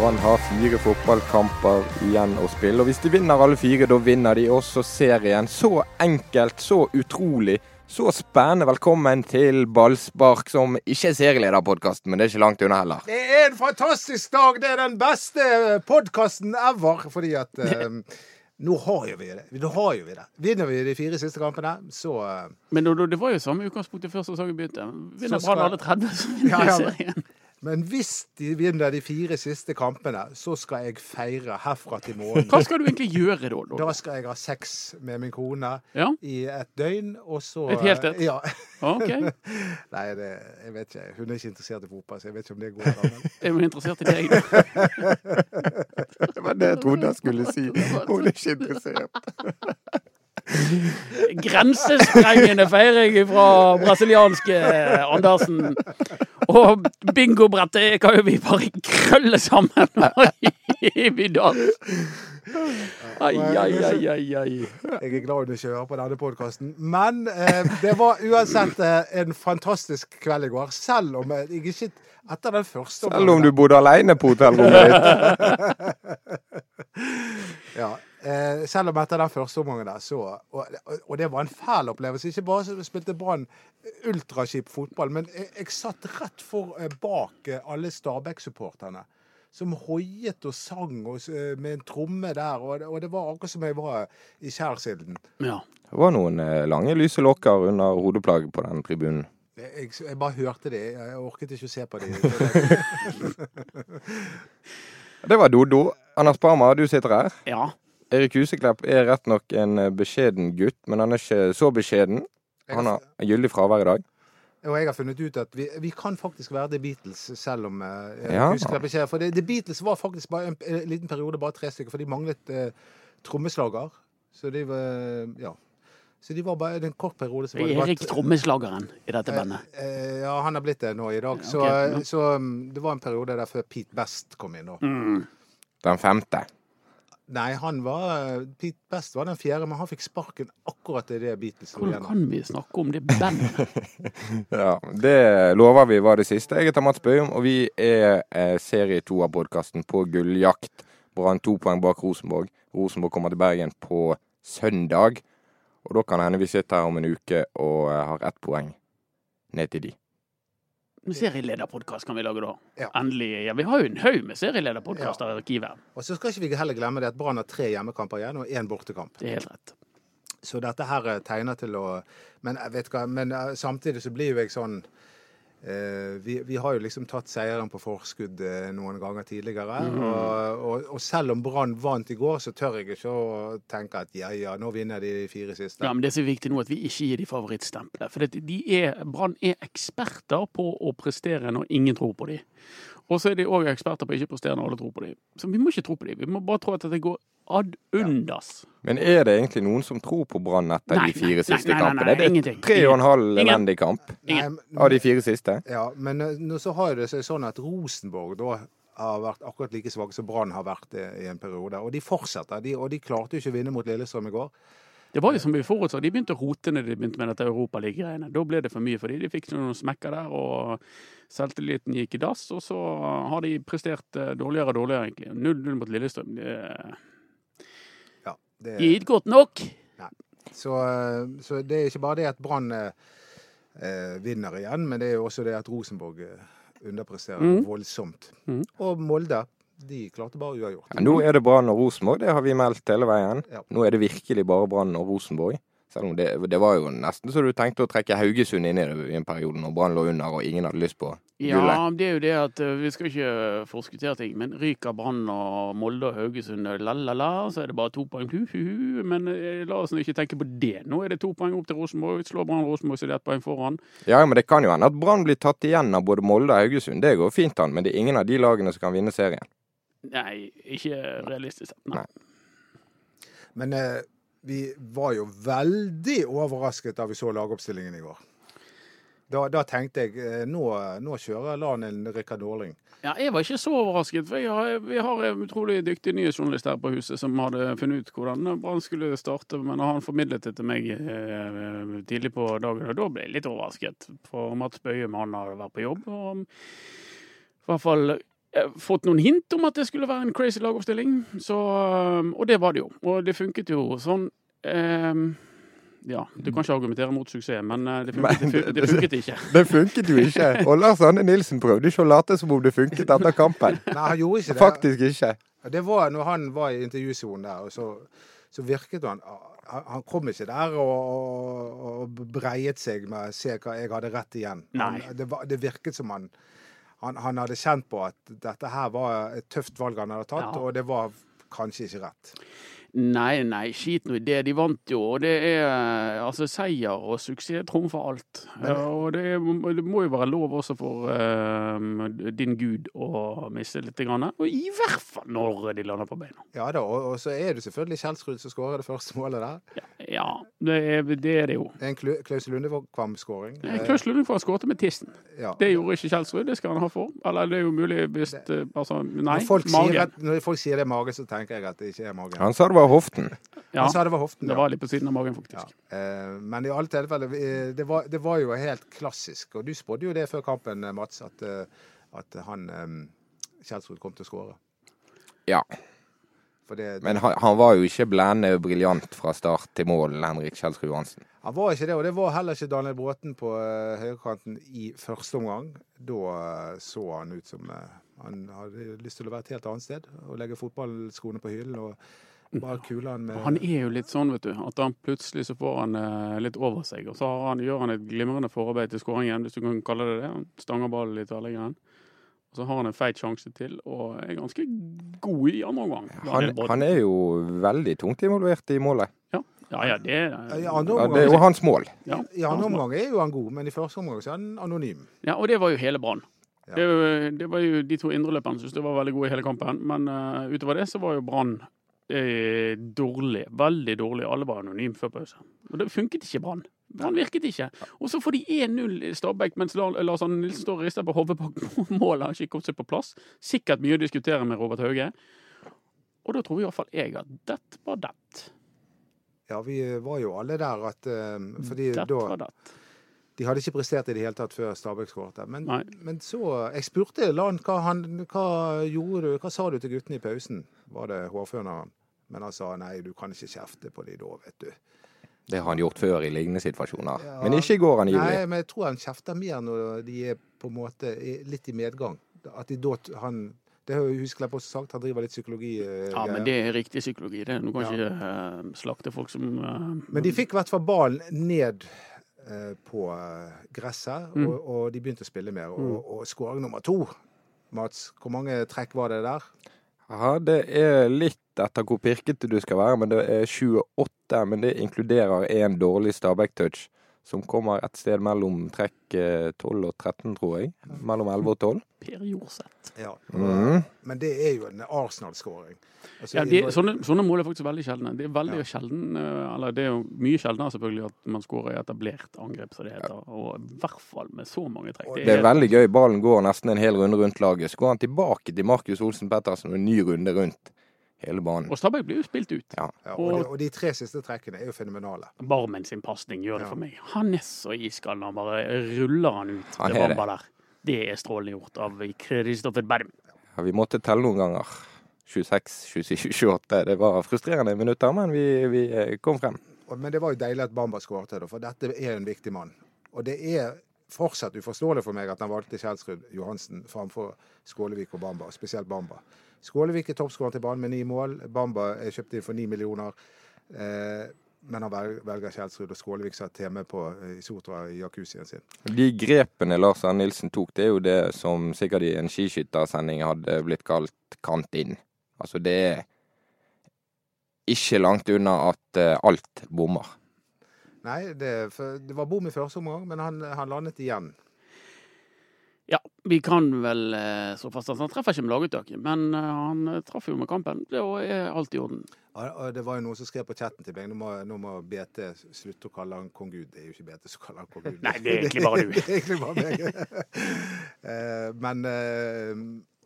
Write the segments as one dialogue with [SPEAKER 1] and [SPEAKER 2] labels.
[SPEAKER 1] Brann har fire fotballkamper igjen å spille. og Hvis de vinner alle fire, da vinner de også serien. Så enkelt, så utrolig, så spennende. Velkommen til Ballspark, som ikke er serielederpodkasten, men det er ikke langt unna heller.
[SPEAKER 2] Det er en fantastisk dag. Det er den beste podkasten ever. Fordi at eh, nå har jo vi det. Nå har jo vi det. Vinner vi de fire siste kampene, så eh,
[SPEAKER 3] Men det, det var jo samme utgangspunkt før sesongen begynte. Vinner Brann alle 30, så vinner
[SPEAKER 2] Ja, ja,
[SPEAKER 3] serien.
[SPEAKER 2] Men hvis de vinner de fire siste kampene, så skal jeg feire herfra til morgenen.
[SPEAKER 3] Hva skal du egentlig gjøre da? da?
[SPEAKER 2] Da skal jeg ha sex med min kone
[SPEAKER 3] Ja,
[SPEAKER 2] i et døgn, og så
[SPEAKER 3] Et helt et?
[SPEAKER 2] Ja.
[SPEAKER 3] ok.
[SPEAKER 2] Nei, det, jeg vet ikke. Hun er ikke interessert i fotball, så jeg vet ikke om det går. da, men-
[SPEAKER 3] Er hun interessert i deg? da?
[SPEAKER 1] Det var det jeg trodde jeg skulle si. Hun er ikke interessert.
[SPEAKER 3] Grensesprengende feiring fra brasilianske Andersen. Og bingobrettet kan jo vi bare krølle sammen i middag. Ai, ai, ai, ai, ai.
[SPEAKER 2] Jeg er glad hun ikke hører på denne podkasten. Men eh, det var uansett eh, en fantastisk kveld i går. Selv om jeg ikke etter den første
[SPEAKER 1] Selv om du bodde alene på hotellrommet ditt.
[SPEAKER 2] Ja, eh, selv om etter den første omgangen der, så og, og det var en fæl opplevelse. Ikke bare så spilte Brann ultraskip fotball, men jeg, jeg satt rett for eh, bak eh, alle Stabæk-supporterne. Som hoiet og sang og, eh, med en tromme der. Og, det- og det var akkurat som jeg var i Skjærsilden.
[SPEAKER 3] Ja.
[SPEAKER 1] Det var noen eh, lange, lyse lokker under hodeplagget på den tribunen.
[SPEAKER 2] Jeg, jeg bare hørte det. Jeg orket ikke å se på det.
[SPEAKER 1] Det var Dodo. Anders Parma, du sitter her.
[SPEAKER 3] ja.
[SPEAKER 1] Erik Huseklepp er rett nok en eh, beskjeden gutt, men han er ikke så beskjeden. Han har gyldig fravær i dag.
[SPEAKER 2] Og jeg har funnet ut at vi, vi kan faktisk være The Beatles, selv om uh,
[SPEAKER 1] Ja.
[SPEAKER 2] ikke For The Beatles var faktisk bare en, en liten periode, bare tre stykker, for de manglet uh, trommeslager. Så de var Ja. Så de var bare en kort periode. Så var
[SPEAKER 3] Erik trommeslageren i dette bandet.
[SPEAKER 2] Eh, ja, han har blitt det nå i dag. Så,
[SPEAKER 3] ok, ja.
[SPEAKER 2] så um, det var en periode der før Pete Best kom inn.
[SPEAKER 3] Mm.
[SPEAKER 1] Den femte.
[SPEAKER 2] Nei, han var Pete Best var den fjerde, men han fikk sparken akkurat idet Beatles slo
[SPEAKER 3] Hvordan kan vi snakke om det bandet?
[SPEAKER 1] Ja, Det lover vi var det siste. Jeg heter Mats Bøhum, og vi er eh, serie to av podkasten på gulljakt. Brann to poeng bak Rosenborg. Rosenborg kommer til Bergen på søndag. Og da kan det hende vi sitter her om en uke og eh, har ett poeng ned til de.
[SPEAKER 3] Serielederpodkast kan vi lage da.
[SPEAKER 2] Ja.
[SPEAKER 3] Endelig. Ja, vi har jo en haug med serielederpodkaster i arkivet.
[SPEAKER 2] Og så skal ikke vi heller glemme det at Brann har tre hjemmekamper igjen og én bortekamp.
[SPEAKER 3] Det er helt rett.
[SPEAKER 2] Så dette her eh, tegner til å Men vet hva, men eh, samtidig så blir jo jeg sånn eh, vi, vi har jo liksom tatt seieren på forskudd eh, noen ganger tidligere. Og, og, og selv om Brann vant i går, så tør jeg ikke å tenke at ja, ja, nå vinner de de fire siste.
[SPEAKER 3] Ja, men Det som er viktig nå, at vi ikke gir de favorittstempelet. For Brann er eksperter på å prestere når ingen tror på dem. Og så er de òg eksperter på å ikke prestere når alle tror på dem. Så vi må ikke tro på dem. Vi må bare tro at det går ad undas.
[SPEAKER 1] Men er det egentlig noen som tror på Brann etter
[SPEAKER 3] Nei,
[SPEAKER 1] de fire
[SPEAKER 3] nei,
[SPEAKER 1] siste
[SPEAKER 3] nei, nei,
[SPEAKER 1] kampene? Det er
[SPEAKER 3] ingenting.
[SPEAKER 1] tre og en halv elendig kamp av de fire siste.
[SPEAKER 2] Ja, men eh, nå så har det seg sånn at Rosenborg da har vært akkurat like svake som Brann har vært i en periode. Og de fortsetter. De, og de klarte jo ikke å vinne mot Lillestrøm i går.
[SPEAKER 3] Det var jo som vi forutså. De begynte å rote når de begynte med dette Europaliga-greiene. Da ble det for mye for dem. De fikk noen smekker der, og selvtilliten gikk i dass. Og så har de prestert eh, dårligere og dårligere, egentlig. 0-0 mot Lillestrøm. Det,
[SPEAKER 2] det,
[SPEAKER 3] er ikke godt nok.
[SPEAKER 2] så, eh, så det er ikke bare det at Brann eh, eh, vinner igjen, men det er jo også det at Rosenborg eh, underpresterer
[SPEAKER 3] Mm.
[SPEAKER 2] voldsomt.
[SPEAKER 3] Mm.
[SPEAKER 2] Og Molde, de klarte bare uavgjort.
[SPEAKER 1] Ja, nå er det Brann og Rosenborg, det har vi meldt hele veien.
[SPEAKER 2] Ja.
[SPEAKER 1] Nå er det virkelig bare Brann og Rosenborg. Selv om det, det var jo nesten så du tenkte å trekke Haugesund inn i det i en periode når Brann lå under og ingen hadde lyst på
[SPEAKER 3] Ja, det er jo det at eh, vi skal ikke forskuttere ting, men ryker Brann og Molde og Haugesund la-la-la, så er det bare to poeng. Hu, hu, hu. Men eh, la oss ikke tenke på det. Nå er det to poeng opp til Rosenborg. Slår Brann Rosenborg, så er det ett poeng foran.
[SPEAKER 1] Ja, men det kan jo hende at Brann blir tatt igjen av både Molde og Haugesund. Det går fint an, men det er ingen av de lagene som kan vinne serien.
[SPEAKER 3] Nei, ikke realistisk sett. Nei.
[SPEAKER 2] Men eh, vi var jo veldig overrasket da vi så lagoppstillingen i går. Da, da tenkte jeg eh, nå, nå kjører LAN en Rikard Norling.
[SPEAKER 3] Ja, jeg var ikke så overrasket, for har, vi har en utrolig dyktig nyhetsjournalist her på huset som hadde funnet ut hvordan Brann skulle starte, men han formidlet det til meg eh, tidlig på dagen, og da ble jeg litt overrasket. For Mats Bøyum han har vært på jobb, og i hvert fall eh, fått noen hint om at det skulle være en crazy lagoppstilling, så, eh, og det var det jo. Og det funket jo sånn. Eh, ja, du kan ikke argumentere mot suksess, men eh, det funket, det det funket ikke.
[SPEAKER 1] Det funket jo ikke. Og Lars Anne Nilsen prøvde ikke å late som om det funket etter kampen.
[SPEAKER 2] Nei, han gjorde ikke det.
[SPEAKER 1] Faktisk ikke.
[SPEAKER 2] Det var når han var i intervjusonen der, og så, så virket han han- Han kom ikke der og, og, og breiet seg med å 'se hva jeg hadde rett igjen'. Han, det, var, det virket som han, han Han hadde kjent på at dette her var et tøft valg han hadde tatt,
[SPEAKER 3] Ja.
[SPEAKER 2] og det var kanskje ikke rett.
[SPEAKER 3] Nei, nei, skit nå i det. De vant jo, og det er altså seier og suksess trumfer alt. Ja, og det, er, det må jo være lov også for uh, din gud å miste litt. Grann. Og i hvert fall når de lander på beina.
[SPEAKER 2] Ja da, og, og så er det selvfølgelig Kjelsrud som skårer det første målet der.
[SPEAKER 3] Ja, det er det, er det jo.
[SPEAKER 2] En Klaus Lundekvam-skåring.
[SPEAKER 3] Eh, Klaus Lundekvam skåret med tissen.
[SPEAKER 2] Ja.
[SPEAKER 3] Det gjorde ikke Kjelsrud, det skal han ha for. Eller det er jo mulig hvis eh, Altså, nei,
[SPEAKER 2] Når folk, sier
[SPEAKER 3] magen.
[SPEAKER 2] at, når folk sier det er mage, så tenker jeg at det ikke er magen.
[SPEAKER 1] Han sa det var hoften.
[SPEAKER 3] Ja,
[SPEAKER 2] Han sa det var hoften.
[SPEAKER 3] det
[SPEAKER 2] ja.
[SPEAKER 3] var litt på siden av magen,
[SPEAKER 2] Ja.
[SPEAKER 3] faktisk.
[SPEAKER 2] Eh, Men i alle tilfeller, det var, det var jo helt klassisk. Og du spådde jo det før kampen, eh, Mats, at, eh, at han eh, Kjelsrud kom til å skåre.
[SPEAKER 1] Ja.
[SPEAKER 2] Det,
[SPEAKER 1] Men han, han var jo ikke blendende briljant fra start til mål, Henrik Kjelsrud Johansen.
[SPEAKER 2] han var ikke det, og det var heller ikke Daniel Bråten på uh, høyrekanten i første omgang. Da uh, så han ut som uh, han hadde lyst til å være et helt annet sted og legge fotballskoene på hyllen og han med
[SPEAKER 3] Han er jo litt sånn, vet du, at han plutselig så får han eh, litt over seg. Og så har han, gjør han et glimrende forarbeid til skåringen, hvis du kan kalle det det. Han stanger ballen litt tverrliggende. Og så har han en feit sjanse til, og er ganske god i andre omgang.
[SPEAKER 1] Han, han er jo veldig tungt involvert i målet.
[SPEAKER 3] Ja, ja, ja det
[SPEAKER 2] I
[SPEAKER 3] ja,
[SPEAKER 1] det er jo hans mål.
[SPEAKER 3] ja,
[SPEAKER 2] i andre omgang er jo han god, men i første omgang så er han anonym.
[SPEAKER 3] ja, og det var jo hele Brann.
[SPEAKER 2] Ja.
[SPEAKER 3] Det, er det var jo de to indreløperne syntes det var veldig gode i hele kampen, men uh, utover det så var jo Brann eh, dårlig. Veldig dårlig. Alle var anonyme før pause. Og det funket ikke Brann. Brann virket ikke. Og så får de 1-0 i Stabæk, mens Lars Arne Nilsen står og rister på hodet bak målet. Har ikke kommet seg på plass. Sikkert mye å diskutere med Robert Hauge. Og da tror i hvert fall jeg at det var det.
[SPEAKER 2] Ja, vi var jo alle der at eh, Fordi
[SPEAKER 3] Det
[SPEAKER 2] da
[SPEAKER 3] var det.
[SPEAKER 2] De hadde ikke prestert i det hele tatt før Stabæk skåret. Men, men så Jeg spurte Land hva, han, hva gjorde du, hva sa du til guttene i pausen? Var det hårføneren? Men han sa nei, du kan ikke kjefte på de da, vet du.
[SPEAKER 1] Det har han gjort før i lignende situasjoner.
[SPEAKER 2] Ja.
[SPEAKER 1] Men ikke i går,
[SPEAKER 2] Nei,
[SPEAKER 1] angivelig.
[SPEAKER 2] men jeg tror han kjefter mer når de er på en måte litt i medgang. At de da han Det har jeg Husklepp også sagt, han driver litt psykologi. eh,
[SPEAKER 3] Ja, men det er riktig psykologi. det. Du kan
[SPEAKER 2] Ja.
[SPEAKER 3] ikke uh, slakte folk som uh,
[SPEAKER 2] Men de fikk i hvert fall ballen ned eh, på gresset,
[SPEAKER 3] Mm.
[SPEAKER 2] og, og de begynte å spille mer. Og, og skåring nummer to Mats, hvor mange trekk var det der?
[SPEAKER 1] Ja, det er litt etter hvor pirkete du skal være, men det er 28. Men det inkluderer en dårlig Stabæk-touch, som kommer et sted mellom trekk eh, 12 og 13, tror jeg. Mellom 11 og 12.
[SPEAKER 3] Per Jorseth.
[SPEAKER 2] Ja.
[SPEAKER 1] Mm.
[SPEAKER 2] Men det er jo en Arsenal-skåring. Altså,
[SPEAKER 3] Ja, de, sånne, sånne mål er faktisk veldig sjeldne. Det er veldig
[SPEAKER 2] Ja.
[SPEAKER 3] sjelden, eh, eller det er jo mye sjeldnere selvfølgelig at man skårer i etablert angrep, som det heter. Og i hvert fall med så mange trekk.
[SPEAKER 1] Det er veldig gøy. Ballen går nesten en hel runde rundt laget. Så går han tilbake til Markus Olsen Pettersen og en ny runde rundt hele banen.
[SPEAKER 3] Og Stabæk blir jo spilt ut.
[SPEAKER 1] Ja.
[SPEAKER 2] Ja, og, de, og de tre siste trekkene er jo fenomenale.
[SPEAKER 3] Barmen sin pasning gjør det
[SPEAKER 2] Ja.
[SPEAKER 3] for meg. Han er så iskald når han bare ruller han ut
[SPEAKER 1] Han
[SPEAKER 3] til
[SPEAKER 1] det.
[SPEAKER 3] Bamba der. Det er strålende gjort av Kristoffer Berm.
[SPEAKER 1] Ja, vi måtte telle noen ganger. 26, 27, 28. Det var frustrerende minutter, men vi, vi kom frem.
[SPEAKER 2] Men det var jo deilig at Bamba skåret, for dette er en viktig mann. Og det er fortsatt uforståelig for meg at han valgte Kjelsrud Johansen framfor Skålevik og Bamba, og spesielt Bamba. Skålevik er toppskårer til banen med ni mål. Bamba er kjøpt inn for ni millioner. Eh, men han velger Kjelsrud, og Skålevik satt hjemme på eh, i Sotra i jacuzzien sin.
[SPEAKER 1] De grepene Lars Arne Nilsen tok, det er jo det som sikkert i en skiskyttersending hadde blitt kalt kant inn. Altså det er ikke langt unna at eh, alt bommer.
[SPEAKER 2] Nei, det, det var bom i første omgang, men han, han landet igjen.
[SPEAKER 3] Ja, vi kan vel så slå fast at han treffer ikke med laguttaket, men eh, han eh, traff jo med kampen. Det er alt i orden.
[SPEAKER 2] Ja, Det var jo noen som skrev på chatten til meg nå må, nå må BT slutte å kalle han kong Gud. Det er jo ikke BT som kaller han kong Gud.
[SPEAKER 3] Nei, det er egentlig bare du.
[SPEAKER 2] det er egentlig bare meg. Eh, men eh,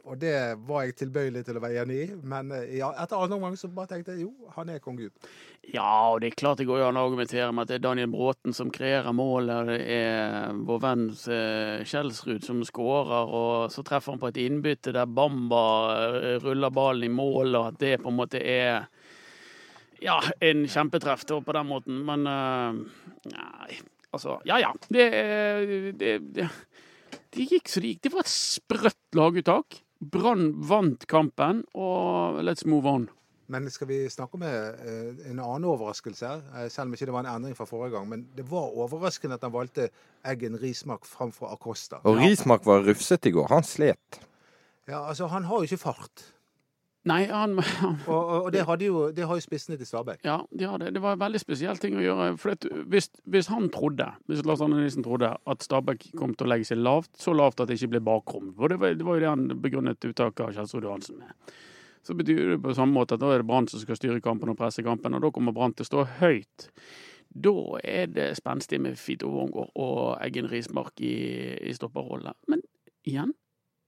[SPEAKER 2] Og det var jeg tilbøyelig til å være enig i. Men eh, ja, etter andre omgang så bare tenkte jeg jo, han er kong Gud.
[SPEAKER 3] Ja, og det er klart det går jo an å argumentere med at det er Daniel Bråten som kreerer målet, og det er vår venn eh, Kjelsrud som skårer, og så treffer han på et innbytte der Bamba eh, ruller ballen i mål, og at det på en måte er ja, en kjempetreff på den måten. Men nei, altså Ja ja. Det, det, det, det gikk så det gikk. Det var et sprøtt laguttak. Brann vant kampen, og let's move on.
[SPEAKER 2] Men skal vi snakke om eh, en annen overraskelse her? Eh, selv om ikke det var en endring fra forrige gang. Men det var overraskende at han valgte Eggen Rismark framfor Acosta.
[SPEAKER 1] Og Rismark var rufsete i går. Han slet.
[SPEAKER 2] Ja, altså Han har jo ikke fart.
[SPEAKER 3] Nei, han, han
[SPEAKER 2] Og, og, det, hadde jo, det har jo spissene til Stabæk.
[SPEAKER 3] Ja, de har det. Det var en veldig spesiell ting å gjøre. For at hvis, hvis han trodde, hvis Lars Arne Nilsen trodde at Stabæk kom til å legge seg lavt, så lavt at det ikke ble bakrom. For det var, det var jo det han begrunnet uttaket av Kjelsrud Johansen med. Så betyr det på samme måte at da er det Brann som skal styre kampen og presse kampen, og da kommer Brann til å stå høyt. Da er det spenstig med Fito Wongård og Eggen Rismark i, i stopperrolle. Men igjen,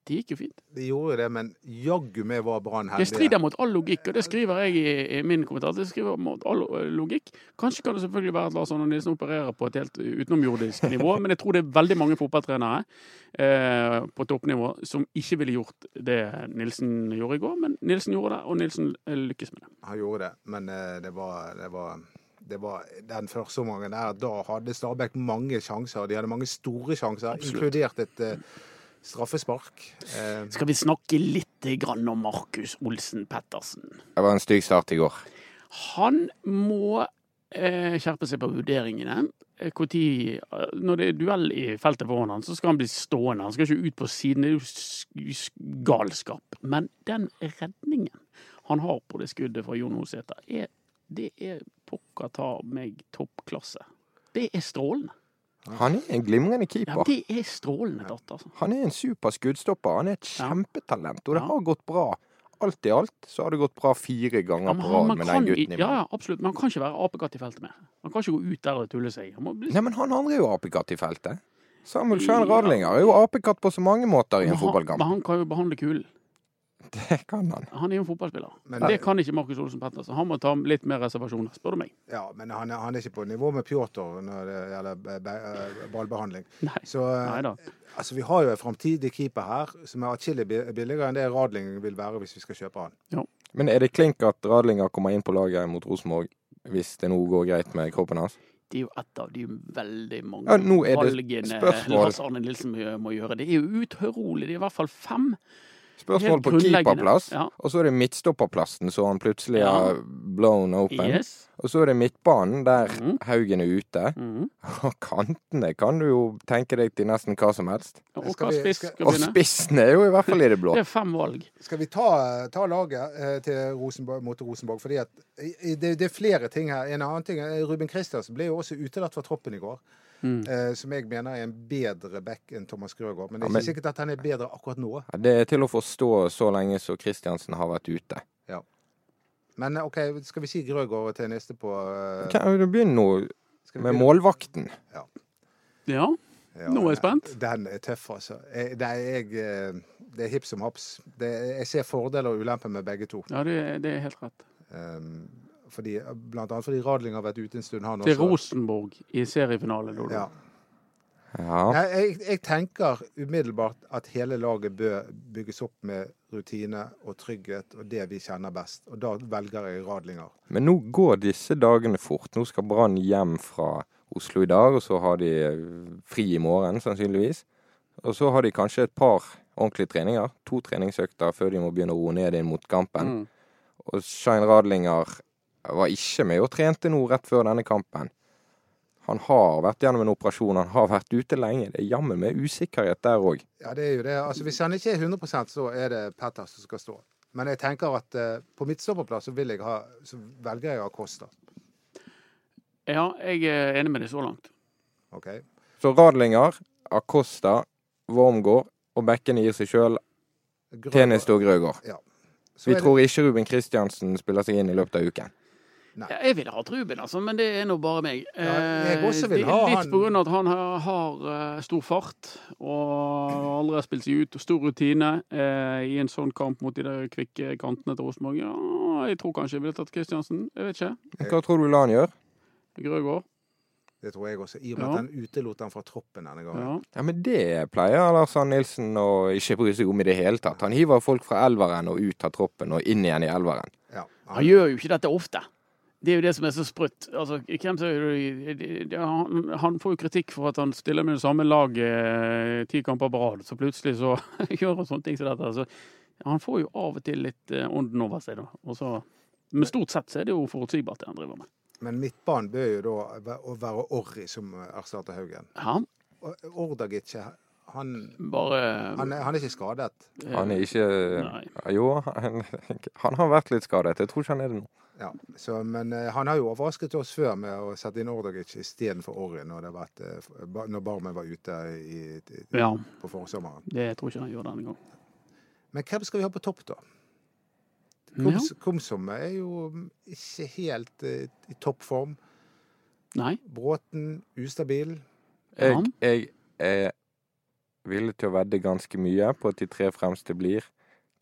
[SPEAKER 3] det gikk jo fint.
[SPEAKER 2] De gjorde det, men jaggu meg var Brann
[SPEAKER 3] Det strider mot all logikk, og det skriver jeg i, i min kommentar. Det skriver mot all logikk. Kanskje kan det selvfølgelig være at Lars Arne Nilsen opererer på et helt utenomjordisk nivå, men jeg tror det er veldig mange fotballtrenere eh, på toppnivå som ikke ville gjort det Nilsen gjorde i går. Men Nilsen gjorde det, og Nilsen eh, lykkes med det.
[SPEAKER 2] Han gjorde det, men eh, det var, det var det var den første omgangen der. Da hadde Stabæk mange sjanser. De hadde mange store sjanser,
[SPEAKER 3] Absolutt.
[SPEAKER 2] inkludert et eh, straffespark. Eh,
[SPEAKER 3] Skal vi snakke litt grann om Markus Olsen Pettersen?
[SPEAKER 1] Det var en stygg start i går.
[SPEAKER 3] Han må eh, skjerpe seg på vurderingene. Eh, hvor tid- eh, når det er duell i feltet foran han, så skal han bli stående. Han skal ikke ut på siden. Det er jo galskap. Men den redningen han har på det skuddet fra Jon Hosæter, er, det er pokker ta meg toppklasse. Det er strålende.
[SPEAKER 1] Han er en glimrende
[SPEAKER 3] Ja,
[SPEAKER 1] keeper.
[SPEAKER 3] det er strålende tatt, altså.
[SPEAKER 1] Han er en super skuddstopper. Han er et kjempetalent, og det
[SPEAKER 3] Ja.
[SPEAKER 1] har gått bra. Alt i alt så har det gått bra fire ganger
[SPEAKER 3] Ja,
[SPEAKER 1] på rad med den gutten i
[SPEAKER 3] Ja, ja, absolutt. Men han kan ikke være apekatt i feltet mer. Han kan ikke gå ut der og tulle seg. Bli
[SPEAKER 1] Nei, men han andre er jo apekatt i feltet. Samuel Schjern Radlinger er jo apekatt på så mange måter i en
[SPEAKER 3] han,
[SPEAKER 1] fotballkamp.
[SPEAKER 3] men han kan jo behandle kulen.
[SPEAKER 1] Det kan han.
[SPEAKER 3] Han er jo en fotballspiller.
[SPEAKER 2] Men-
[SPEAKER 3] det kan ikke Markus Olsen Pettersen. Han må ta litt mer reservasjoner, spør du meg.
[SPEAKER 2] ja, men han er, han er ikke på nivå med Pjotr når det gjelder eh, ballbehandling.
[SPEAKER 3] Nei.
[SPEAKER 2] Så eh,
[SPEAKER 3] Neida.
[SPEAKER 2] altså, vi har jo en framtidig keeper her som er atskillig billigere enn det Radling vil være hvis vi skal kjøpe han.
[SPEAKER 1] Men er det klink at Radlinger kommer inn på laget mot Rosenborg hvis det nå går greit med kroppen hans?
[SPEAKER 3] Det er jo et av de veldig mange
[SPEAKER 1] Ja, nå er det
[SPEAKER 3] valgene
[SPEAKER 1] spørsmål.
[SPEAKER 3] Lars Arne Nilsen må gjøre. Det er jo utrolig. Det er i hvert fall fem.
[SPEAKER 1] Spørsmål på keeperplass,
[SPEAKER 3] Ja.
[SPEAKER 1] og så er det midtstopperplassen så han plutselig
[SPEAKER 3] Ja.
[SPEAKER 1] har blown open.
[SPEAKER 3] Yes.
[SPEAKER 1] Og så er det midtbanen der
[SPEAKER 3] mm.
[SPEAKER 1] Haugen er ute.
[SPEAKER 3] Mm.
[SPEAKER 1] Og kantene kan du jo tenke deg til nesten hva som helst.
[SPEAKER 3] Og
[SPEAKER 2] vi-
[SPEAKER 3] spiss
[SPEAKER 2] skal-
[SPEAKER 1] Og spissen er jo i hvert fall i det blå.
[SPEAKER 3] Det er fem valg.
[SPEAKER 2] Skal vi ta, ta laget eh, til Rosenborg, mot Rosenborg? fordi at det, det er flere ting her. En annen ting er Ruben Kristiansen ble jo også utelatt fra troppen i går.
[SPEAKER 3] Mm.
[SPEAKER 2] Eh, som jeg mener er en bedre back enn Thomas Grøgaard. Men det
[SPEAKER 1] Ja,
[SPEAKER 2] er
[SPEAKER 1] men-
[SPEAKER 2] ikke sikkert at han er bedre akkurat nå.
[SPEAKER 1] Ja, Det er til å forstå så lenge som Kristiansen har vært ute. Ja.
[SPEAKER 2] Men eh, OK, skal vi si Grøgaard til neste på eh,
[SPEAKER 1] Kan du begynner nå med målvakten?
[SPEAKER 3] Ja.
[SPEAKER 2] Ja,
[SPEAKER 3] Nå er jeg spent.
[SPEAKER 2] Den er tøff, altså. Jeg, det, er, jeg, eh, det er hipp som haps. Det, jeg ser fordeler og ulemper med begge to.
[SPEAKER 3] Ja, det, det er helt rett.
[SPEAKER 2] Um, fordi, blant annet fordi Radling har vært ute en stund, han
[SPEAKER 3] Til. Rosenborg i seriefinale, Dodo.
[SPEAKER 2] Ja.
[SPEAKER 1] Ja.
[SPEAKER 2] Jeg, jeg, jeg tenker umiddelbart at hele laget bør bygges opp med rutine og trygghet og det vi kjenner best. Og da velger jeg Radlinger.
[SPEAKER 1] Men nå går disse dagene fort. Nå skal Brann hjem fra Oslo i dag, og så har de eh, fri i morgen, sannsynligvis. Og så har de kanskje et par ordentlige treninger. To treningsøkter før de må begynne å roe ned inn mot kampen.
[SPEAKER 3] Mm.
[SPEAKER 1] Og Shine Radlinger var ikke med og trente nå rett før denne kampen. Han har vært gjennom en operasjon, han har vært ute lenge. Det er jammen med usikkerhet der òg.
[SPEAKER 2] Ja, det er jo det. Altså, hvis han ikke er 100% så er det Petter som skal stå. Men jeg tenker at eh, på midtstopperplass så, ha, så velger jeg Acosta.
[SPEAKER 3] Ja, jeg er enig med deg så langt.
[SPEAKER 2] OK?
[SPEAKER 1] Så Radlinger, Acosta, Wormgård og bekkene gir seg sjøl
[SPEAKER 2] Grønberg-
[SPEAKER 1] og Grøgaard.
[SPEAKER 2] Ja.
[SPEAKER 1] Vi
[SPEAKER 2] det-
[SPEAKER 1] tror ikke Ruben Kristiansen spiller seg inn i løpet av uken.
[SPEAKER 2] Nei.
[SPEAKER 3] Jeg ville hatt Ruben, altså, men det er nå bare meg.
[SPEAKER 2] Ja, jeg også
[SPEAKER 3] Eh,
[SPEAKER 2] vil
[SPEAKER 3] er
[SPEAKER 2] ha
[SPEAKER 3] litt
[SPEAKER 2] han.
[SPEAKER 3] på grunn av at han har, eh, stor fart og aldri har spilt seg ut, stor rutine eh, i en sånn kamp mot de der kvikke kantene til Rosenborg. Ja, jeg tror kanskje jeg ville tatt Kristiansen. Jeg vet ikke.
[SPEAKER 1] Hva tror du Lan gjør?
[SPEAKER 3] Grøgaard.
[SPEAKER 2] Det tror jeg også. I og med
[SPEAKER 3] Ja.
[SPEAKER 2] at han utelot han fra troppen denne gangen.
[SPEAKER 3] Ja.
[SPEAKER 1] Ja, men Det pleier Lars Arne Nilsen å ikke bry seg om i det hele tatt. Han hiver folk fra elveren og ut av troppen og inn igjen i elveren.
[SPEAKER 2] Ja.
[SPEAKER 3] Han gjør jo ikke dette ofte. Det er jo det som er så sprøtt. Altså, han, får jo kritikk for at han stiller med det samme laget eh, ti kamper på rad, så plutselig så gjør han sånne ting som dette. Så han får jo av og til litt eh, ånden over seg, da. Men stort sett så er det jo forutsigbart, det han driver med.
[SPEAKER 2] Men midtbanen bør jo da være Orri som erstatter Haugen.
[SPEAKER 3] Ja,
[SPEAKER 2] Ordagic Ordagic, han,
[SPEAKER 3] bare
[SPEAKER 2] han, er, han er ikke skadet.
[SPEAKER 1] Han er ikke
[SPEAKER 3] Nei.
[SPEAKER 1] Jo, han, han har vært litt skadet. Jeg tror ikke han er det nå.
[SPEAKER 2] Ja, så, men eh, han har jo overrasket oss før med å sette inn Ordagic istedenfor Orry når, eh, når Barmen var ute i, i,
[SPEAKER 3] Ja,
[SPEAKER 2] på forsommeren.
[SPEAKER 3] det tror jeg ikke han gjør denne gang.
[SPEAKER 2] Men hvem skal vi ha på topp, da?
[SPEAKER 3] Ja.
[SPEAKER 2] Komsomme er jo ikke helt eh, i toppform.
[SPEAKER 3] Nei.
[SPEAKER 2] Bråten ustabil.
[SPEAKER 1] Jeg, jeg er villig til å vedde ganske mye på at de tre fremste blir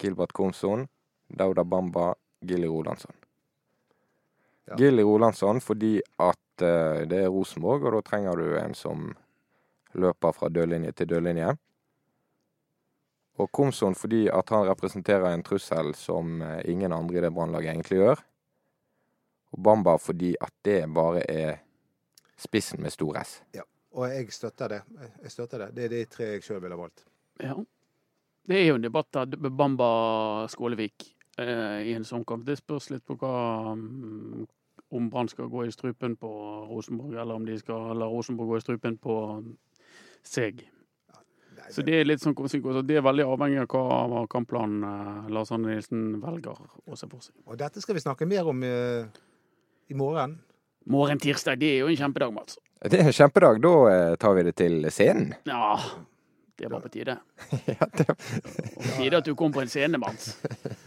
[SPEAKER 1] Gilbert Komson, Dauda Bamba, Gilly Rolandsson.
[SPEAKER 2] Ja.
[SPEAKER 1] Gilly Rolandsson fordi at uh, det er Rosenborg, og da trenger du en som løper fra dørlinje til dørlinje. Og Komson fordi at han representerer en trussel som eh, ingen andre i det brannlaget egentlig gjør. Og Bamba fordi at det bare er spissen med stor S.
[SPEAKER 2] Og jeg støtter det. Jeg støtter det. Det er de tre jeg sjøl ville valgt.
[SPEAKER 3] Ja. Det er jo en debatt der Bamba Skålevik eh, i en sånn kamp. Det spørs litt på hva mm, Om Brann skal gå i strupen på Rosenborg, eller om de skal la Rosenborg gå i strupen på seg.
[SPEAKER 2] Nei,
[SPEAKER 3] Så det er litt sånn. Det er veldig avhengig av hva kampplanen eh, Lars Arne Nilsen velger å se for seg.
[SPEAKER 2] Og dette skal vi snakke mer om eh, i morgen.
[SPEAKER 3] Morgen tirsdag, det er jo en kjempedag, Mats.
[SPEAKER 1] Det er kjempedag. Da eh, tar vi det til scenen.
[SPEAKER 3] Ja, det var på tide.
[SPEAKER 1] Ja, det
[SPEAKER 3] På tide at du kom på en scene, Mats.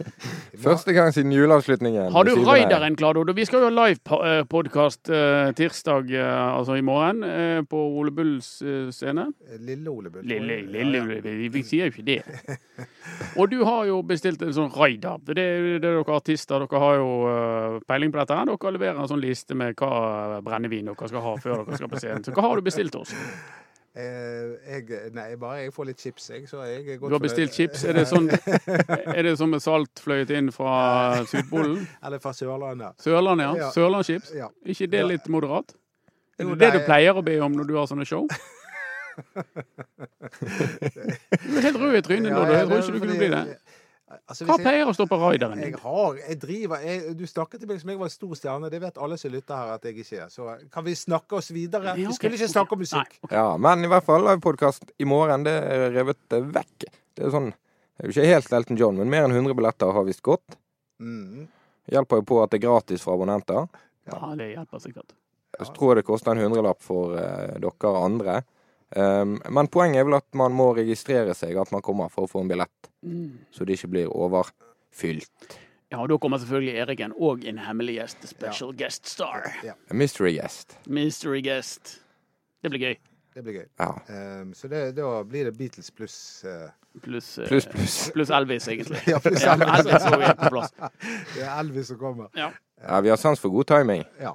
[SPEAKER 1] Første gang siden juleavslutningen.
[SPEAKER 3] Har du raideren klar, Dodo? Vi skal jo ha livepodkast eh, tirsdag, eh, altså i morgen, eh, på Ole Bulls eh, scene.
[SPEAKER 2] Lille Ole Bull.
[SPEAKER 3] Lille, lille, vi, vi sier jo ikke det. Og du har jo bestilt en sånn raider. Det er jo dere artister, dere har jo eh, peiling på dette. her. Dere leverer en sånn liste med hva brennevin dere skal ha før dere skal på scenen. Så hva har du bestilt til oss?
[SPEAKER 2] Eh, jeg, nei, bare jeg får litt chips, jeg. Så jeg er
[SPEAKER 3] Du har bestilt
[SPEAKER 2] fornøyd.
[SPEAKER 3] chips. Er det sånn er det som med salt fløyet inn fra Sydpolen?
[SPEAKER 2] Eller fra Sørlandet.
[SPEAKER 3] Sørlandet, ja.
[SPEAKER 2] Ja.
[SPEAKER 3] Sørlandschips.
[SPEAKER 2] Ja.
[SPEAKER 3] ikke det litt moderat? Er det det du pleier å be om når du har sånne show? Du er helt rød i trynet, nå,
[SPEAKER 2] ja,
[SPEAKER 3] Jeg tror ikke du kunne bli det.
[SPEAKER 2] Altså,
[SPEAKER 3] Hva pleier å stå på raideren
[SPEAKER 2] Jeg har, jeg driver jeg, Du snakket til meg som jeg var en stor stjerne. Det vet alle som lytter her at jeg ikke er. Så kan vi snakke oss videre? Vi skulle ikke snakke om musikk.
[SPEAKER 3] Nei, ok.
[SPEAKER 1] Ja, men i hvert fall livepodkast i morgen. Det er revet vekk. Det er sånn Det er jo ikke helt Elton John, men mer enn 100 billetter har visst gått.
[SPEAKER 2] Mm.
[SPEAKER 1] Hjelper jo på at det er gratis for abonnenter.
[SPEAKER 3] Ja, det hjelper sikkert.
[SPEAKER 1] Jeg tror det koster en hundrelapp for uh, dere andre. Um, men poenget er vel at man må registrere seg at man kommer for å få en billett,
[SPEAKER 3] Mm.
[SPEAKER 1] så det ikke blir overfylt.
[SPEAKER 3] Ja, og da kommer selvfølgelig Eriken og en hemmelig gjest. Special guest star.
[SPEAKER 2] Ja,
[SPEAKER 1] A mystery guest.
[SPEAKER 3] Mystery guest. Det blir gøy.
[SPEAKER 2] det blir gøy.
[SPEAKER 1] Ja.
[SPEAKER 2] Um, så det, da blir det Beatles pluss uh...
[SPEAKER 3] Pluss eh,
[SPEAKER 1] Pluss, plus
[SPEAKER 3] pluss Elvis, egentlig.
[SPEAKER 2] Ja, pluss Elvis.
[SPEAKER 3] Elvis er på plass.
[SPEAKER 2] Det er Elvis som kommer.
[SPEAKER 3] Ja.
[SPEAKER 1] Ja, vi har sans for god timing.
[SPEAKER 2] Ja.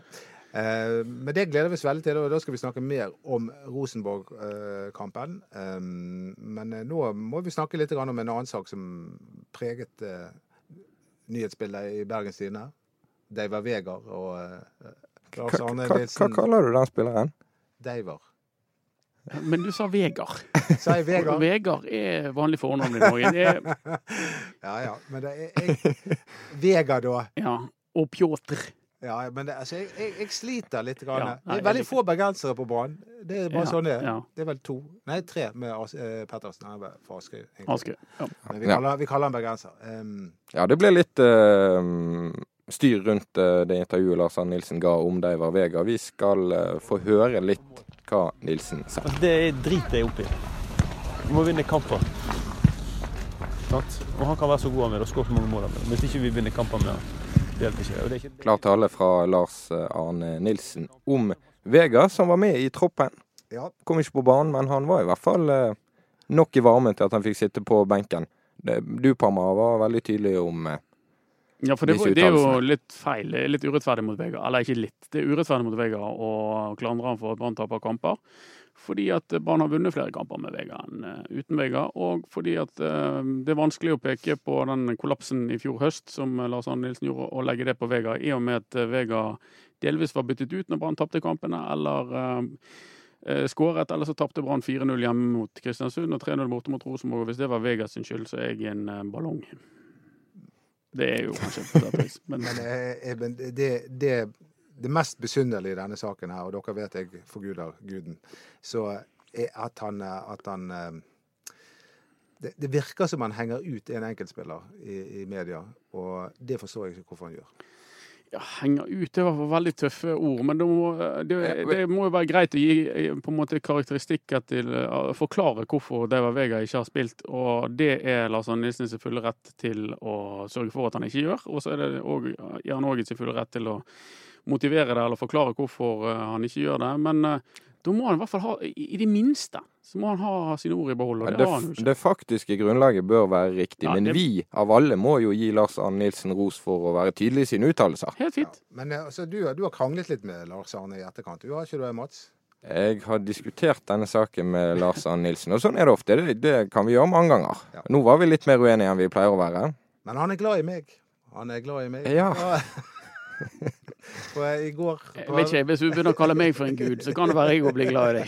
[SPEAKER 2] Eh, men det gleder vi oss veldig til, og da skal vi snakke mer om Rosenborg-kampen. Um, men eh, nå må vi snakke litt om en annen sak som preget eh, nyhetsbildet i Bergens Tidende. Daver Vegard og Lars Arne
[SPEAKER 1] Nilsen. hva kaller du den spilleren?
[SPEAKER 2] Daver.
[SPEAKER 3] Men du sa Vegard.
[SPEAKER 2] Sa jeg Vegard?
[SPEAKER 3] Vegard er vanlig fornavn i Norge. Det er,
[SPEAKER 2] Ja ja. Men det er jeg, Vegard, da.
[SPEAKER 3] ja. Og Pjotr.
[SPEAKER 2] Ja, men det, altså, jeg, jeg, jeg sliter litt. Grann.
[SPEAKER 3] Ja, nei,
[SPEAKER 2] det er veldig få bergensere på banen. Det er bare
[SPEAKER 3] Ja,
[SPEAKER 2] sånn det er.
[SPEAKER 3] ja.
[SPEAKER 2] Det er vel to, nei tre med As uh, Pettersen. Han er fra Askøy.
[SPEAKER 3] Askøy. Ja.
[SPEAKER 2] Men vi
[SPEAKER 1] Ja.
[SPEAKER 2] kaller, vi kaller han bergenser. Um,
[SPEAKER 1] Ja, det ble litt uh, styr rundt uh, det intervjuet Lars Arne Nilsen ga om Deivar Vega. Vi skal få høre litt hva Nilsen sa.
[SPEAKER 4] Altså, det er driter jeg opp i. Vi må vinne kamper. Og han kan være så god han vil og skåre så mange mål han vil. Hvis ikke vi vinner kamper med han, ikke.
[SPEAKER 1] Klar tale fra Lars eh, Arne Nilsen om Vega, som var med i troppen.
[SPEAKER 2] ja.
[SPEAKER 1] Kom ikke på banen, men han var i hvert fall eh, nok i varmen til at han fikk sitte på benken. Du, Parma, var veldig tydelig om eh,
[SPEAKER 3] Ja, for det, var- det er jo litt feil. Det er Litt urettferdig mot Vega. Eller ikke litt. Det er urettferdig mot Vega å klandre han for at Brann taper kamper. Fordi at Brann har vunnet flere kamper med Vega enn eh, uten Vega. Og fordi at eh, det er vanskelig å peke på den kollapsen i fjor høst som eh, Lars Arne Nilsen gjorde, og legge det på Vega. I og med at eh, Vega delvis var byttet ut når Brann tapte kampene, eller eh, eh, skåret, eller så tapte Brann 4-0 hjemme mot Kristiansund og 3-0 borte mot Rosenborg. Hvis det var Vegas sin skyld, så er jeg en eh, ballong. Det er jo kanskje på det og men
[SPEAKER 2] eh, eh, men det, det, det mest besynderlige i denne saken her, og dere vet jeg forguder guden, så er at han, eh, at han eh, det, det virker som han henger ut en enkeltspiller i, i media, og det forstår jeg ikke hvorfor han gjør.
[SPEAKER 3] ja, henger ut, det var veldig tøffe ord. Men det må, det, det må jo være greit å gi eh, på en måte karakteristikker til å Forklare hvorfor Deiver Vega ikke har spilt. Og det er Lars Arne Nilsen sin fulle rett til å sørge for at han ikke gjør. Og så er det også, er han òg i sin fulle rett til å motivere det eller forklare hvorfor eh, han ikke gjør det. Men eh, da må han i hvert fall ha, i det minste, så må han ha sine ord i behold. Og det
[SPEAKER 1] det,
[SPEAKER 3] har han jo ikke.
[SPEAKER 1] det faktiske grunnlaget bør være riktig,
[SPEAKER 3] Ja,
[SPEAKER 1] men
[SPEAKER 3] det-
[SPEAKER 1] vi av alle må jo gi Lars Arne Nilsen ros for å være tydelig i sine uttalelser.
[SPEAKER 3] Helt
[SPEAKER 2] Ja.
[SPEAKER 3] fint.
[SPEAKER 2] Men eh, altså, du, du har kranglet litt med Lars Arne i etterkant. Du har ikke du, Mats?
[SPEAKER 1] Jeg har diskutert denne saken med Lars Arne Nilsen, og sånn er det ofte. Det, det kan vi gjøre mange ganger.
[SPEAKER 2] Ja.
[SPEAKER 1] Nå var vi litt mer uenige enn vi pleier å være.
[SPEAKER 2] Men han er glad i meg. Han er glad i meg.
[SPEAKER 1] Ja.
[SPEAKER 2] Eh, i går
[SPEAKER 3] Jeg vet ikke, Hvis du begynner å kalle meg for en gud, så kan det være jeg òg blir glad i deg.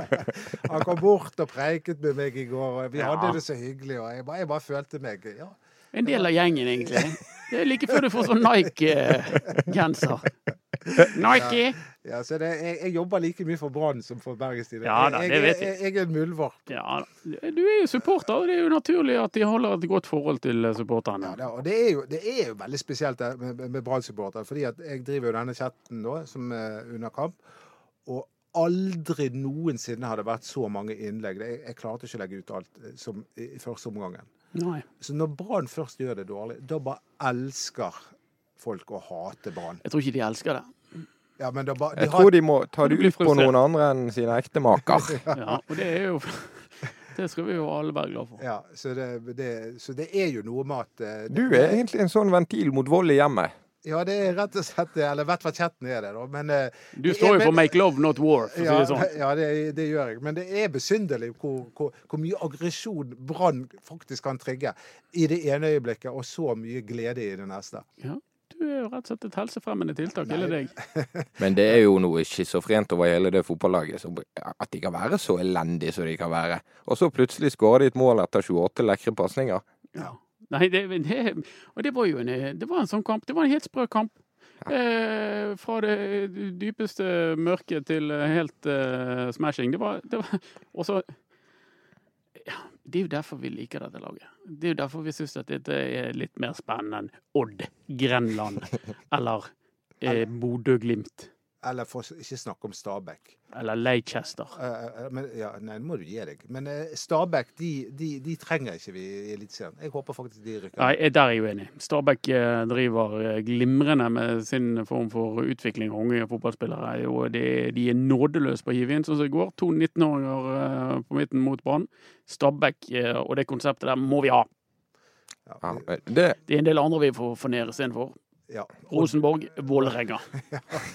[SPEAKER 2] Han kom bort og preiket med meg i går, og vi
[SPEAKER 3] Ja.
[SPEAKER 2] hadde det så hyggelig. Og jeg bare, jeg bare følte meg ja.
[SPEAKER 3] En del av gjengen, egentlig. Det er like før du får sånn Nike-genser. Nike!
[SPEAKER 2] ja så det, jeg, jeg jobber like mye for Brann som for Bergens Tidende.
[SPEAKER 3] Ja da,
[SPEAKER 2] jeg,
[SPEAKER 3] jeg.
[SPEAKER 2] jeg. Er en muldvarp.
[SPEAKER 3] Ja, du er jo supporter, og det er jo naturlig at de holder et godt forhold til supporterne.
[SPEAKER 2] Ja, og det er, jo, det er jo veldig spesielt med, med Brann-supportere. fordi jeg driver jo denne chatten nå, som er under kamp. Og aldri noensinne har det vært så mange innlegg. Jeg, klarte ikke å legge ut alt eh, som i, i første omgangen.
[SPEAKER 3] Nei.
[SPEAKER 2] Så når Brann først gjør det dårlig, da bare elsker folk å hate Brann.
[SPEAKER 3] Jeg tror ikke de elsker det.
[SPEAKER 2] Ja, men ba,
[SPEAKER 1] Jeg tror de må ta det ut på noen andre enn sine ektemaker.
[SPEAKER 3] Ja, og det er jo Det skal vi jo alle være glad for.
[SPEAKER 2] ja, så, det, det, så det er jo noe med at eh,
[SPEAKER 1] Du er egentlig en sånn ventil mot vold i hjemmet.
[SPEAKER 2] Ja, det er rett og slett det. Eller vet hva chatten er det, da. Men eh,
[SPEAKER 3] Du står jo for 'make love, not war', for å si
[SPEAKER 2] Ja,
[SPEAKER 3] det sånn.
[SPEAKER 2] ja det, det gjør jeg. Men det er besynderlig hvor, hvor, hvor mye aggresjon Brann faktisk kan trigge i det ene øyeblikket, og så mye glede i det neste.
[SPEAKER 3] Ja, jo rett og slett et helsefremmende tiltak, hele deg.
[SPEAKER 1] Men det er jo noe schizofrent over hele det fotballaget. At de kan være så elendige som de kan være. Og så plutselig skårer de et mål etter 28 lekre pasninger.
[SPEAKER 3] Ja. Nei, det, det, og det var jo en, det var en sånn kamp. Det var en helt sprø kamp. Eh, fra det dypeste mørket til helt eh, smashing. Det var, det var Og så ja, Det er jo derfor vi liker dette laget. Det er jo derfor vi syns at dette er litt mer spennende enn Odd, Grenland eller eh, Bodø-Glimt.
[SPEAKER 2] Eller for ikke snakke om Stabæk.
[SPEAKER 3] Eller Leicester.
[SPEAKER 2] Eh, eh, men, ja, nei, nå må du gi deg. Men uh, Stabæk, de, de, de trenger ikke vi i Eliteserien. Jeg håper faktisk de rykker
[SPEAKER 3] Nei, jeg- der er jeg uenig. Stabæk driver glimrende med sin form for utvikling av unge fotballspillere. Og de, de er nådeløse på å hive inn, sånn som i går. To 19-åringer eh, på midten mot Brann. Stabæk og det konseptet der må vi ha.
[SPEAKER 2] Ja,
[SPEAKER 1] det,
[SPEAKER 3] Det er en del andre vi får få inn istedenfor.
[SPEAKER 2] Ja.
[SPEAKER 3] Rosenborg, Vålerenga.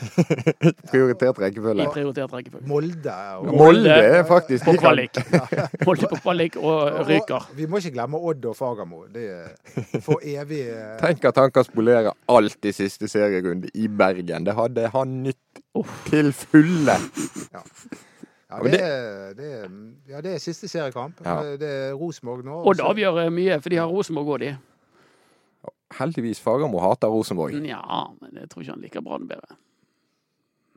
[SPEAKER 1] prioritert
[SPEAKER 3] I
[SPEAKER 1] rekkefølge.
[SPEAKER 3] prioritert rekkefølge.
[SPEAKER 2] Molde og
[SPEAKER 1] Molde er faktisk
[SPEAKER 3] På kvalik. Molde på kvalik og ryker.
[SPEAKER 2] Og Vi må ikke glemme Odd og Fagermo. Det er for evig eh,
[SPEAKER 1] Tenk at han kan spolere alt i siste serierunde i Bergen. Det hadde han nytt til fulle.
[SPEAKER 2] Ja,
[SPEAKER 1] Ja
[SPEAKER 2] det, er- det, er- ja, det er siste seriekamp.
[SPEAKER 1] Ja.
[SPEAKER 2] Det er Rosenborg nå.
[SPEAKER 3] Odd avgjør eh, mye, for de har Rosenborg òg, de.
[SPEAKER 1] Heldigvis Fagermo hater Rosenborg.
[SPEAKER 3] Ja, men jeg tror ikke han liker Brann bedre.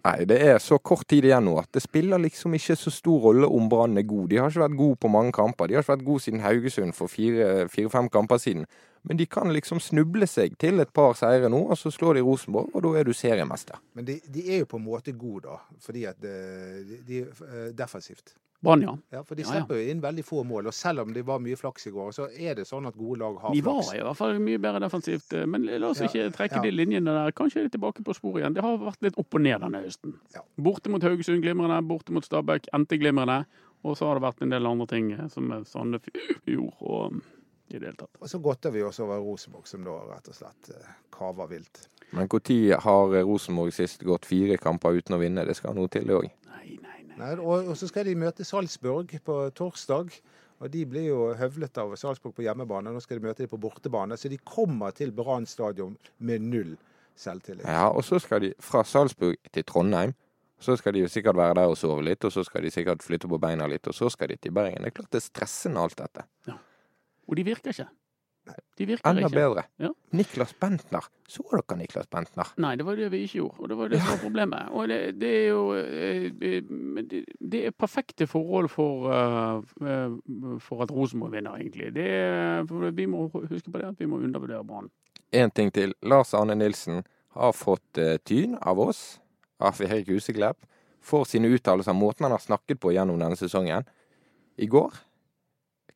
[SPEAKER 1] Nei, det er så kort tid igjen nå at det spiller liksom ikke så stor rolle om Brann er god. De har ikke vært gode på mange kamper. De har ikke vært gode siden Haugesund for fire- fire-fem kamper siden. Men de kan liksom snuble seg til et par seire nå, og så slår de Rosenborg, og da er du seriemester.
[SPEAKER 2] Men de, de er jo på en måte gode, da. Fordi at eh, de, de er eh, defensivt.
[SPEAKER 3] Brann, ja.
[SPEAKER 2] Ja, for de
[SPEAKER 3] Ja, ja.
[SPEAKER 2] jo inn veldig få mål. Og selv om det var mye flaks i går, så er det sånn at gode lag har flaks.
[SPEAKER 3] De
[SPEAKER 2] flaks.
[SPEAKER 3] var i hvert fall mye bedre defensivt. eh, Men la oss
[SPEAKER 2] Ja,
[SPEAKER 3] ikke trekke
[SPEAKER 2] ja.
[SPEAKER 3] de linjene der. Kanskje er de tilbake på sporet igjen. Det har vært litt opp og ned denne høsten.
[SPEAKER 2] Ja.
[SPEAKER 3] Borte mot Haugesund glimrende, borte mot Stabæk endte glimrende. Og så har det vært en del andre ting eh, som Sandefjord og mm, i det hele tatt.
[SPEAKER 2] Og så godter vi oss over Rosenborg, som da rett og slett eh, kaver vilt.
[SPEAKER 1] Men når har Rosenborg sist gått fire kamper uten å vinne? Det skal noe til, det òg.
[SPEAKER 3] Nei,
[SPEAKER 2] og, og så skal de møte Salzburg på torsdag. Og de blir jo høvlet av Salzburg på hjemmebane. Nå skal de møte dem på bortebane. Så de kommer til Brann stadion med null selvtillit.
[SPEAKER 1] Ja, og så skal de fra Salzburg til Trondheim. Så skal de jo sikkert være der og sove litt, og så skal de sikkert flytte på beina litt, og så skal de til Bergen. Det er klart det er stressende alt dette.
[SPEAKER 3] Og de virker ikke. De virker
[SPEAKER 1] Enda
[SPEAKER 3] ikke.
[SPEAKER 1] bedre.
[SPEAKER 3] Ja.
[SPEAKER 1] Niklas Bentner. Så dere Niklas Bentner?
[SPEAKER 3] Nei, det var det vi ikke gjorde, og det var det som var problemet. Og det, det er jo eh, eh, men det, det er perfekte forhold for, eh, eh, for at Rosenborg vinner, egentlig. Det vi må huske på det at vi må undervurdere Brann.
[SPEAKER 1] En ting til. Lars Arne Nilsen har fått eh, tyn av oss, av Erik Huseklepp, for sine uttalelser, måten han har snakket på gjennom denne sesongen. I går,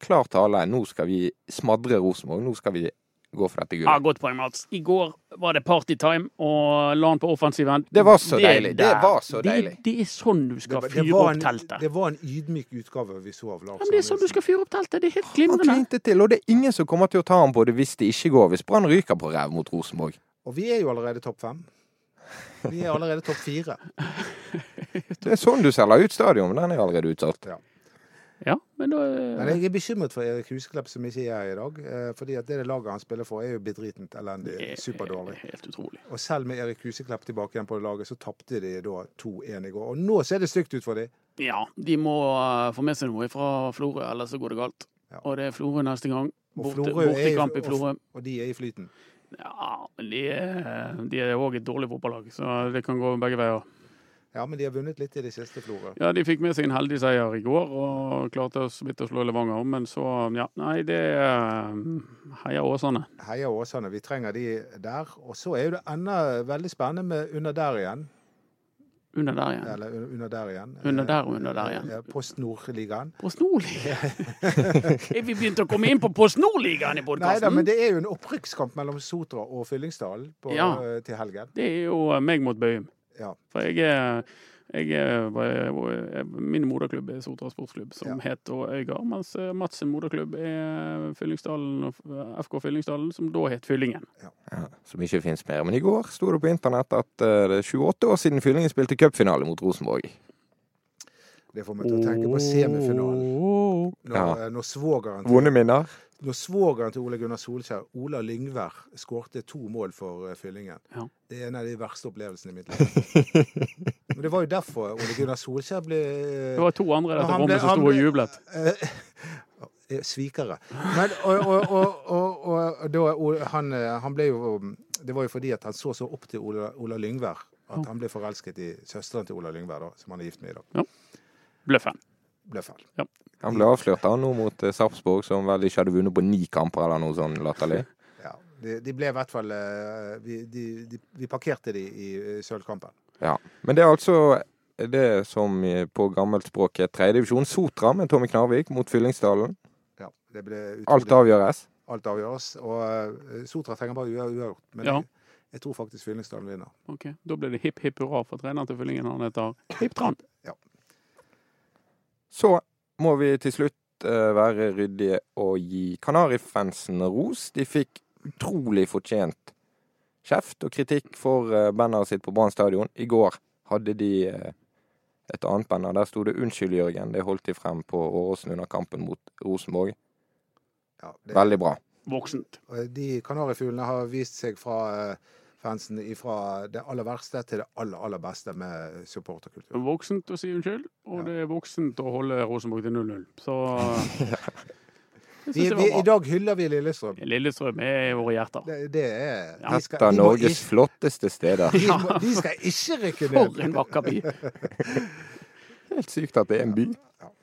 [SPEAKER 1] klar tale, nå skal vi smadre Rosenborg. Nå skal vi gå for dette
[SPEAKER 3] Ja. Godt poeng, Mats. I går var det partytime, og la han på offensiven.
[SPEAKER 1] Det var så deilig. Det var så deilig.
[SPEAKER 3] Det, det er sånn du skal fyre opp
[SPEAKER 2] en,
[SPEAKER 3] teltet.
[SPEAKER 2] det var en ydmyk utgave vi så av Lars
[SPEAKER 3] Ja, men det er sånn du skal fyre opp teltet. Det er helt glimrende.
[SPEAKER 1] Han klinte til, og det er ingen som kommer til å ta ham på det hvis det ikke går. Hvis Brann ryker på ræv mot Rosenborg.
[SPEAKER 2] Og vi er jo allerede topp fem. Vi er allerede topp fire.
[SPEAKER 1] Det er sånn du selger ut stadion. Den er allerede utsolgt.
[SPEAKER 3] Ja, men da
[SPEAKER 2] Men jeg er bekymret for Erik Husklepp, som ikke er her i dag. eh, Fordi at det laget han spiller for, er jo bedritent elendig. Superdårlig.
[SPEAKER 3] Helt utrolig.
[SPEAKER 2] Og selv med Erik Huseklepp tilbake igjen på laget, så tapte de da 2-1 i går. Og nå ser det stygt ut for dem.
[SPEAKER 3] Ja, de må eh, få med seg noe fra Florø, ellers så går det galt.
[SPEAKER 2] Ja.
[SPEAKER 3] Og det er Florø neste gang. Borte, bortekamp i Florø.
[SPEAKER 2] Og de er i flyten.
[SPEAKER 3] Ja, men de de er òg et dårlig fotballag, så det kan gå begge veier.
[SPEAKER 2] Ja, men de har vunnet litt i det siste, Florø.
[SPEAKER 3] Ja, de fikk med seg en heldig seier i går og klarte så vidt å slå Levanger. om. Men så, ja, nei, det er Heia Åsane.
[SPEAKER 2] Heia Åsane, vi trenger de der. Og så er jo det enda veldig spennende med under der igjen.
[SPEAKER 3] Under der igjen.
[SPEAKER 2] Eller under der igjen.
[SPEAKER 3] Under der og under der igjen.
[SPEAKER 2] Eh, Post Nord-ligaen.
[SPEAKER 3] Post Nordligaen. Er vi begynt å komme inn på Post Nordligaen i
[SPEAKER 2] Nei da,
[SPEAKER 3] podkasten?
[SPEAKER 2] men det er jo en opprykkskamp mellom Sotra og Fyllingsdalen
[SPEAKER 3] Ja.
[SPEAKER 2] eh, til helgen.
[SPEAKER 3] Det er jo meg mot Bøyum.
[SPEAKER 2] Ja.
[SPEAKER 3] For jeg er, jeg er, Min moderklubb er Sotra sportsklubb, som
[SPEAKER 2] Ja.
[SPEAKER 3] heter Øygard. Mens eh, Mats sin moderklubb er Fyllingsdalen, FK Fyllingsdalen, som da het Fyllingen.
[SPEAKER 1] Ja, som ikke finnes mer. Men i går sto det på internett at eh, det er 28 år siden Fyllingen spilte cupfinale mot Rosenborg.
[SPEAKER 2] Det får meg til å tenke på semifinalen. Når,
[SPEAKER 1] Ja.
[SPEAKER 2] eh, når svogeren
[SPEAKER 1] Vonde minner.
[SPEAKER 2] når svogeren til Ole Gunnar Solskjær, Ola Lyngvær, skårte to mål for eh, Fyllingen.
[SPEAKER 3] Ja.
[SPEAKER 2] Det er en av de verste opplevelsene i mitt liv. Men det var jo derfor Ole Gunnar Solskjær ble eh,
[SPEAKER 3] Det var to andre i dette rommet som
[SPEAKER 2] han
[SPEAKER 3] sto og jublet.
[SPEAKER 2] Svikere. Men, og, og, og, og, og da, han, han ble jo Det var jo fordi at han så så opp til Ola, Ola Lyngvær at han ble forelsket i søsteren til Ola Lyngvær, da, som han er gift med i dag.
[SPEAKER 3] Bløffen.
[SPEAKER 2] Bløffen. Ja.
[SPEAKER 1] Han ble avslørt da nå mot eh, Sarpsborg, som vel ikke hadde vunnet på ni kamper eller noe sånn latterlig.
[SPEAKER 2] Ja, de, de ble i hvert fall eh, Vi, de, de, vi parkerte de i eh, sølvkampen.
[SPEAKER 1] Ja. Men det er altså det som på gammelt språk er tredjedivisjon. Sotra med Tommy Knarvik mot Fyllingsdalen.
[SPEAKER 2] Ja, det ble utrolig,
[SPEAKER 1] Alt avgjøres.
[SPEAKER 2] alt avgjøres. Og eh, Sotra trenger bare ua- uavgjort. Men
[SPEAKER 3] Ja.
[SPEAKER 2] jeg, jeg tror faktisk Fyllingsdalen vinner.
[SPEAKER 3] Ok, Da ble det hipp hipp hurra for treneren til Fyllingen. Han heter Hipp Tran.
[SPEAKER 1] Så må vi til slutt eh, være ryddige og gi Kanarifansen ros. De fikk utrolig fortjent kjeft og kritikk for uh, banneret sitt på Brann stadion. I går hadde de eh, et annet banner. Der sto det 'Unnskyld, Jørgen'. Det holdt de frem på Åråsen under kampen mot Rosenborg.
[SPEAKER 2] Ja, det,
[SPEAKER 1] Veldig bra.
[SPEAKER 3] Voksent.
[SPEAKER 2] de kanarifuglene har vist seg fra eh, fansen fra det aller verste til det aller, aller beste med supporterkultur.
[SPEAKER 3] Voksent å si unnskyld, og
[SPEAKER 2] Ja.
[SPEAKER 3] det er voksent å holde Rosenborg til 0-0. Så
[SPEAKER 2] Vi, vi, I dag hyller vi Lillestrøm.
[SPEAKER 3] Lillestrøm er i våre hjerter.
[SPEAKER 2] Det, det er
[SPEAKER 3] Ja.
[SPEAKER 2] de skal-
[SPEAKER 1] Et av Norges
[SPEAKER 2] ikke-
[SPEAKER 1] flotteste steder.
[SPEAKER 2] de, må, de skal ikke rykke ned.
[SPEAKER 3] For en vakker by.
[SPEAKER 1] Helt sykt at det er en by.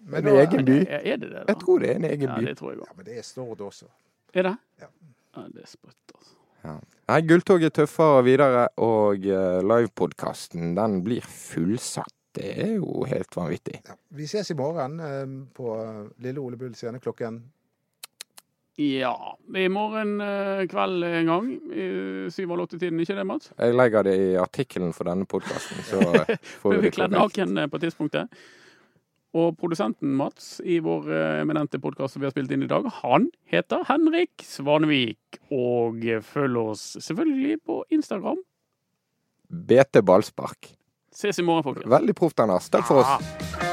[SPEAKER 2] Men
[SPEAKER 1] En
[SPEAKER 2] da,
[SPEAKER 1] egen by.
[SPEAKER 3] Er er det det, da?
[SPEAKER 1] Jeg tror det er en egen
[SPEAKER 3] Ja,
[SPEAKER 1] by.
[SPEAKER 3] det tror jeg.
[SPEAKER 2] Ja, men det er Stord også.
[SPEAKER 3] Er det?
[SPEAKER 2] Ja.
[SPEAKER 3] Ja, det er sprøtt, altså.
[SPEAKER 1] Ja. Nei, Gulltoget tøffere videre, og uh, livepodkasten den blir fullsatt. Det er jo helt vanvittig.
[SPEAKER 2] Ja. Vi ses i morgen eh, på Lille Ole Bull scene klokken
[SPEAKER 3] Ja. I morgen eh, kveld en gang. i Syv eller åtte-tiden, ikke det, Mats?
[SPEAKER 1] Jeg legger det i artikkelen for denne podkasten, så eh, får
[SPEAKER 3] klart.
[SPEAKER 1] vi
[SPEAKER 3] vi kledd naken eh, på tidspunktet. Og produsenten Mats i vår eh, eminente podkast som vi har spilt inn i dag, han heter Henrik Svanvik. Og følg oss selvfølgelig på Instagram.
[SPEAKER 1] BT Ballspark.
[SPEAKER 3] Ses i morgen, folkens.
[SPEAKER 1] Veldig proft, Anders. Takk for oss.